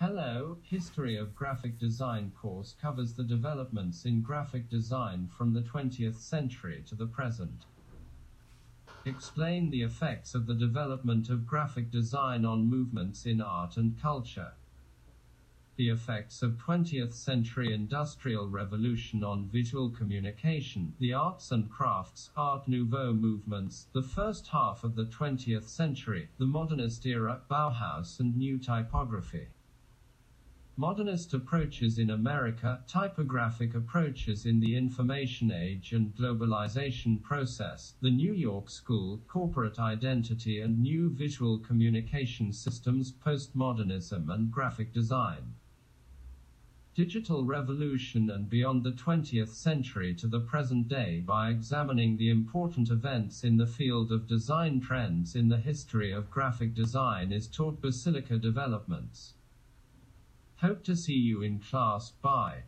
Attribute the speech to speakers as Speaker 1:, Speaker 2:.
Speaker 1: Hello, History of Graphic Design course covers the developments in graphic design from the 20th century to the present. Explain the effects of the development of graphic design on movements in art and culture. The effects of 20th century industrial revolution on visual communication, the arts and crafts, Art Nouveau movements, the first half of the 20th century, the modernist era, Bauhaus and new typography. Modernist approaches in America, typographic approaches in the information age and globalization process, the New York School, corporate identity and new visual communication systems, postmodernism and graphic design. Digital revolution and beyond the 20th century to the present day by examining the important events in the field of design trends in the history of graphic design is taught Basilica Developments. Hope to see you in class. Bye.